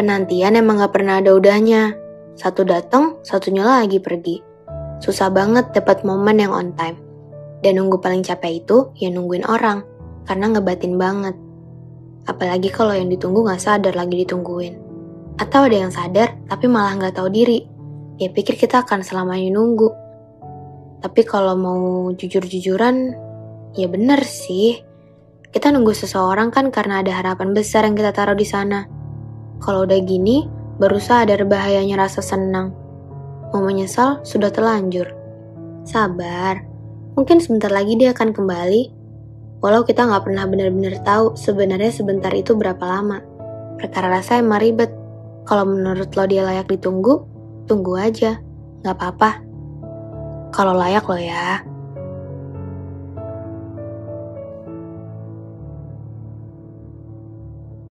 Penantian emang gak pernah ada udahnya. Satu datang, satunya lagi pergi. Susah banget dapat momen yang on time. Dan nunggu paling capek itu ya nungguin orang, karena ngebatin banget. Apalagi kalau yang ditunggu gak sadar lagi ditungguin. Atau ada yang sadar tapi malah gak tahu diri. Ya pikir kita akan selamanya nunggu. Tapi kalau mau jujur-jujuran, ya bener sih. Kita nunggu seseorang kan karena ada harapan besar yang kita taruh di sana. Kalau udah gini, baru sadar bahayanya rasa senang. Mau menyesal, sudah terlanjur. Sabar, mungkin sebentar lagi dia akan kembali. Walau kita nggak pernah benar-benar tahu sebenarnya sebentar itu berapa lama. Perkara rasa emang ribet. Kalau menurut lo dia layak ditunggu, tunggu aja. Nggak apa-apa. Kalau layak lo ya.